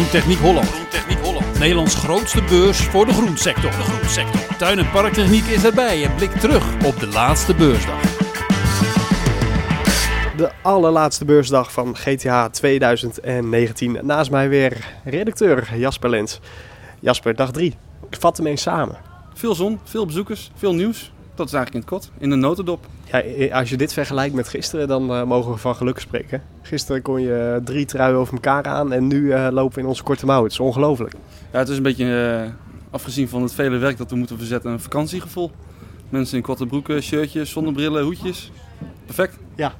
Groentechniek Holland. Groentechniek Holland. Nederlands grootste beurs voor de groensector. De groensector. Tuin- en parktechniek is erbij en blikt terug op de laatste beursdag. De allerlaatste beursdag van GTH 2019. Naast mij weer redacteur Jasper Lens. Jasper, dag 3. Vat hem eens samen. Veel zon, veel bezoekers, veel nieuws. Dat is eigenlijk in het kort, in de notendop. Ja, als je dit vergelijkt met gisteren, dan uh, mogen we van geluk spreken. Gisteren kon je drie truien over elkaar aan en nu uh, lopen we in onze korte mouw. Het is ongelooflijk. Ja, het is een beetje, uh, afgezien van het vele werk dat we moeten verzetten, een vakantiegevoel. Mensen in korte broeken, shirtjes, zonnebrillen, hoedjes. Perfect. Ja.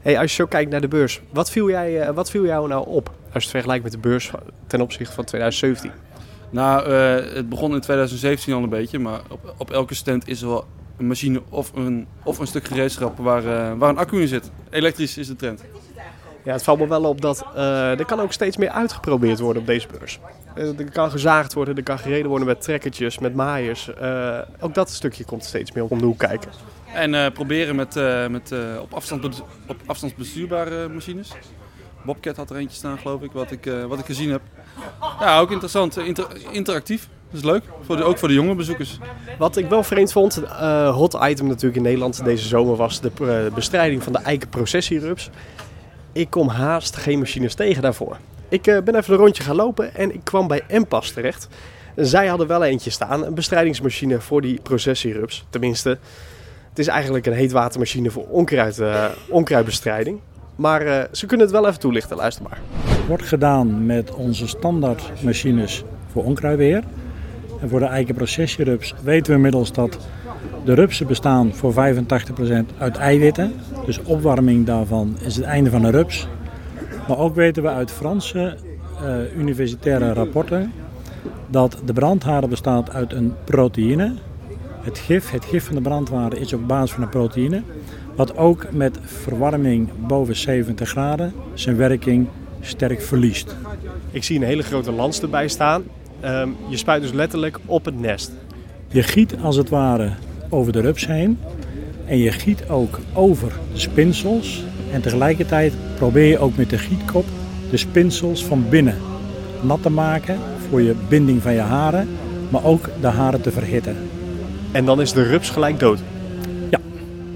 Hey, als je zo kijkt naar de beurs, wat viel, jij, wat viel jou nou op als je het vergelijkt met de beurs ten opzichte van 2017? Nou, uh, het begon in 2017 al een beetje, maar op, op elke stand is er wel een machine of een, of een stuk gereedschap waar, uh, waar een accu in zit. Elektrisch is de trend. Ja, het valt me wel op dat uh, er kan ook steeds meer uitgeprobeerd worden op deze beurs. Uh, er kan gezaagd worden, er kan gereden worden met trekkertjes, met maaiers. ook dat stukje komt steeds meer om de hoek kijken. En proberen met, met op, afstand, op afstand bestuurbare machines. Bobcat had er eentje staan, geloof ik, wat ik, wat ik gezien heb. Ja, ook interessant. Inter interactief. Dat is leuk, voor de, ook voor de jonge bezoekers. Wat ik wel vreemd vond, uh, hot item natuurlijk in Nederland deze zomer was de uh, bestrijding van de eikenprocessierups. Ik kom haast geen machines tegen daarvoor. Ik uh, ben even een rondje gaan lopen en ik kwam bij Empas terecht. Zij hadden wel eentje staan, een bestrijdingsmachine voor die processierups. Tenminste, het is eigenlijk een heetwatermachine voor onkruid, onkruidbestrijding. Maar ze kunnen het wel even toelichten, luister maar. Wordt gedaan met onze standaardmachines voor onkruidbeheer. En voor de eikenprocessierups weten we inmiddels dat de rupsen bestaan voor 85% uit eiwitten. Dus opwarming daarvan is het einde van de rups. Maar ook weten we uit Franse uh, universitaire rapporten dat de brandhaar bestaat uit een proteïne. Het gif, het gif van de brandhaar is op basis van een proteïne. Wat ook met verwarming boven 70 graden zijn werking sterk verliest. Ik zie een hele grote lans erbij staan. Um, je spuit dus letterlijk op het nest. Je giet als het ware over de rups heen. En je giet ook over de spinsels. En tegelijkertijd probeer je ook met de gietkop de spinsels van binnen nat te maken voor je binding van je haren. Maar ook de haren te verhitten. En dan is de rups gelijk dood? Ja,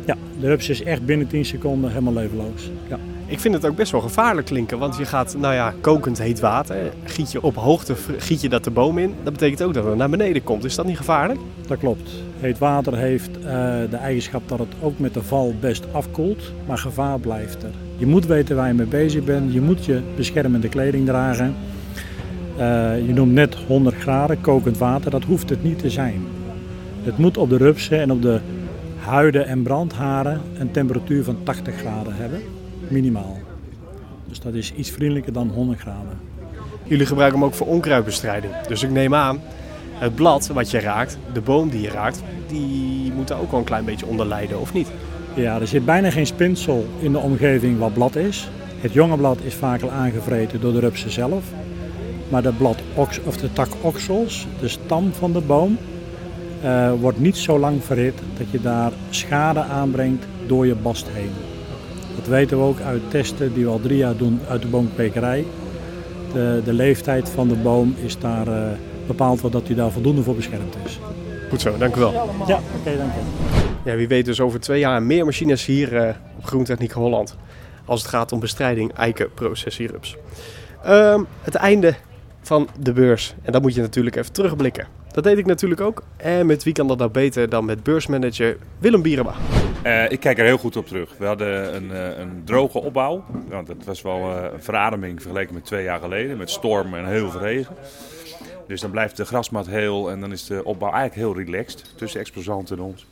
ja de rups is echt binnen 10 seconden helemaal levenloos. Ja. Ik vind het ook best wel gevaarlijk klinken, want je gaat, nou ja, kokend heet water, giet je op hoogte, giet je dat de boom in. Dat betekent ook dat het naar beneden komt. Is dat niet gevaarlijk? Dat klopt. Heet water heeft uh, de eigenschap dat het ook met de val best afkoelt, maar gevaar blijft er. Je moet weten waar je mee bezig bent, je moet je beschermende kleding dragen. Uh, je noemt net 100 graden kokend water, dat hoeft het niet te zijn. Het moet op de rupsen en op de huiden en brandharen een temperatuur van 80 graden hebben minimaal. Dus dat is iets vriendelijker dan 100 graden. Jullie gebruiken hem ook voor onkruidbestrijding. Dus ik neem aan, het blad wat je raakt, de boom die je raakt, die moet daar ook wel een klein beetje onder lijden, of niet? Ja, er zit bijna geen spinsel in de omgeving wat blad is. Het jonge blad is vaak al aangevreten door de rupsen zelf. Maar de, blad of de tak oksels, de stam van de boom, uh, wordt niet zo lang verhit dat je daar schade aanbrengt door je bast heen. Dat weten we ook uit testen die we al drie jaar doen uit de boomkwekerij. De, de leeftijd van de boom is daar uh, bepaald wordt dat hij daar voldoende voor beschermd is. Goed zo, dank u wel. Ja, oké, okay, dank u. Ja, wie weet dus over twee jaar meer machines hier uh, op Groentechniek Holland. Als het gaat om bestrijding eikenprocessierups. Uh, het einde van de beurs. En dan moet je natuurlijk even terugblikken. Dat deed ik natuurlijk ook. En met wie kan dat nou beter dan met beursmanager Willem Bierenbach? Uh, ik kijk er heel goed op terug. We hadden een, uh, een droge opbouw. Want het was wel uh, een verademing vergeleken met twee jaar geleden. Met storm en heel veel regen. Dus dan blijft de grasmat heel en dan is de opbouw eigenlijk heel relaxed tussen exposant en ons.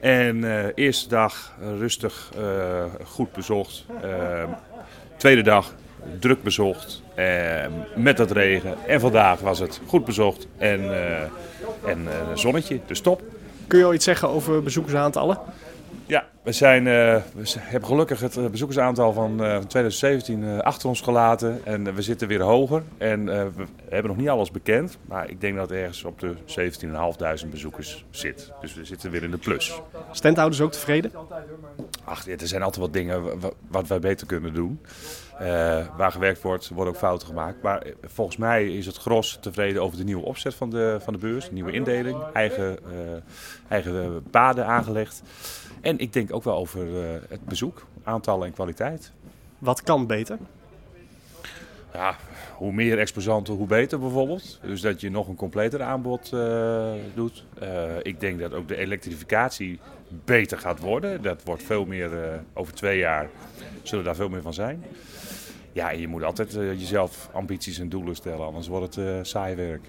En eerste dag rustig, goed bezocht. tweede dag druk bezocht. met dat regen. En vandaag was het goed bezocht en, en zonnetje, dus top. Kun je al iets zeggen over bezoekersaantallen? Ja, we, zijn, uh, we hebben gelukkig het bezoekersaantal van, uh, van 2017 uh, achter ons gelaten. En we zitten weer hoger. En we hebben nog niet alles bekend. Maar ik denk dat het ergens op de 17.500 bezoekers zit. Dus we zitten weer in de plus. Standhouders ook tevreden? Ach, er zijn altijd wat dingen wat wij beter kunnen doen. waar gewerkt wordt, worden ook fouten gemaakt. Maar volgens mij is het gros tevreden over de nieuwe opzet van de, van de beurs. De nieuwe indeling, eigen, eigen paden aangelegd. En ik denk ook wel over het bezoek, aantallen en kwaliteit. Wat kan beter? Ja, hoe meer exposanten, hoe beter bijvoorbeeld. Dus dat je nog een completer aanbod uh, doet. Uh, ik denk dat ook de elektrificatie beter gaat worden. Dat wordt veel meer, uh, over twee jaar zullen daar veel meer van zijn. Ja, en je moet altijd jezelf ambities en doelen stellen, anders wordt het saai werk.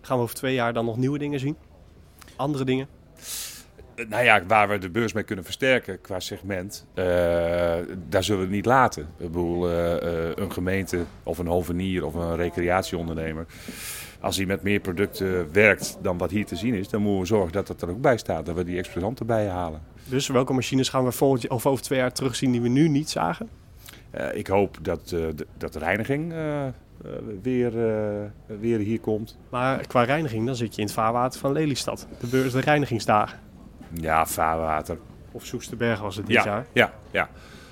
Gaan we over twee jaar dan nog nieuwe dingen zien? Andere dingen? Nou ja, waar we de beurs mee kunnen versterken qua segment, uh, daar zullen we het niet laten. Ik bedoel, uh, een gemeente of een hovenier of een recreatieondernemer. Als hij met meer producten werkt dan wat hier te zien is, dan moeten we zorgen dat het er ook bij staat. Dat we die exposanten bijhalen. Dus welke machines gaan we volgend, of over twee jaar terugzien die we nu niet zagen? ik hoop dat, de, dat de reiniging weer, weer hier komt. Maar qua reiniging, dan zit je in het vaarwater van Lelystad. De beurs, de reinigingsdagen. Ja, vaarwater. Of Soesterberg was het dit ja, jaar? Ja, ja.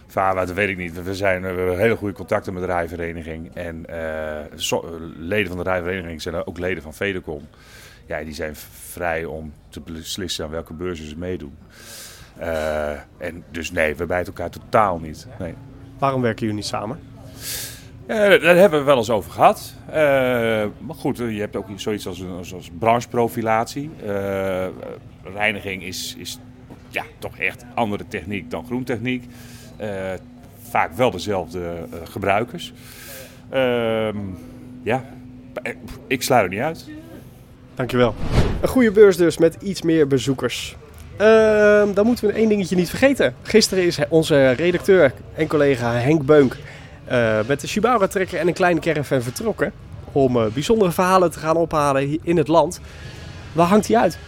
Vaarwater weet ik niet. We, zijn, we hebben hele goede contacten met de rijvereniging. En uh, leden van de rijvereniging zijn ook leden van Fedecom. Ja, die zijn vrij om te beslissen aan welke beurzen ze meedoen. Uh, en dus nee, we bijten elkaar totaal niet. Nee. Waarom werken jullie niet samen? Uh, daar hebben we wel eens over gehad. Uh, maar goed, je hebt ook zoiets als, als, als brancheprofilatie. Uh, reiniging is, is ja, toch echt andere techniek dan groentechniek. vaak wel dezelfde gebruikers. Ehm, ja, ik sluit er niet uit. Dankjewel. Een goede beurs dus met iets meer bezoekers. Ehm, dan moeten we één dingetje niet vergeten. Gisteren is onze redacteur en collega Henk Beunk uh, met de Shibara trekker en een kleine caravan vertrokken. Om uh, bijzondere verhalen te gaan ophalen in het land. Waar hangt hij uit?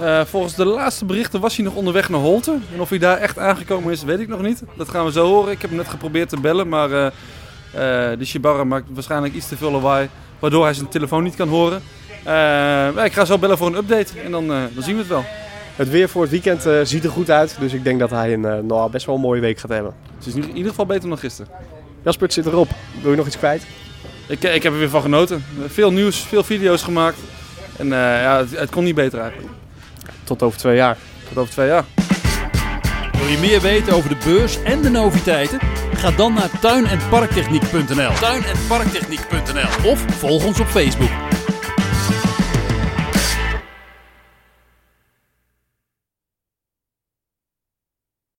Uh, volgens de laatste berichten was hij nog onderweg naar Holte. En of hij daar echt aangekomen is, weet ik nog niet. Dat gaan we zo horen. Ik heb hem net geprobeerd te bellen, maar de Shibara maakt waarschijnlijk iets te veel lawaai. Waardoor hij zijn telefoon niet kan horen. ik ga zo bellen voor een update en dan, dan zien we het wel. Het weer voor het weekend ziet er goed uit. Dus ik denk dat hij een nou, best wel een mooie week gaat hebben. Het is in ieder geval beter dan gisteren. Jasper, het zit erop. Wil je nog iets kwijt? Ik, ik heb er weer van genoten. Veel nieuws, veel video's gemaakt. En uh, ja, het, het, kon niet beter eigenlijk. Tot over twee jaar. Tot over twee jaar. Wil je meer weten over de beurs en de noviteiten? Ga dan naar tuin- en parktechniek.nl. Tuin- en parktechniek.nl of volg ons op Facebook.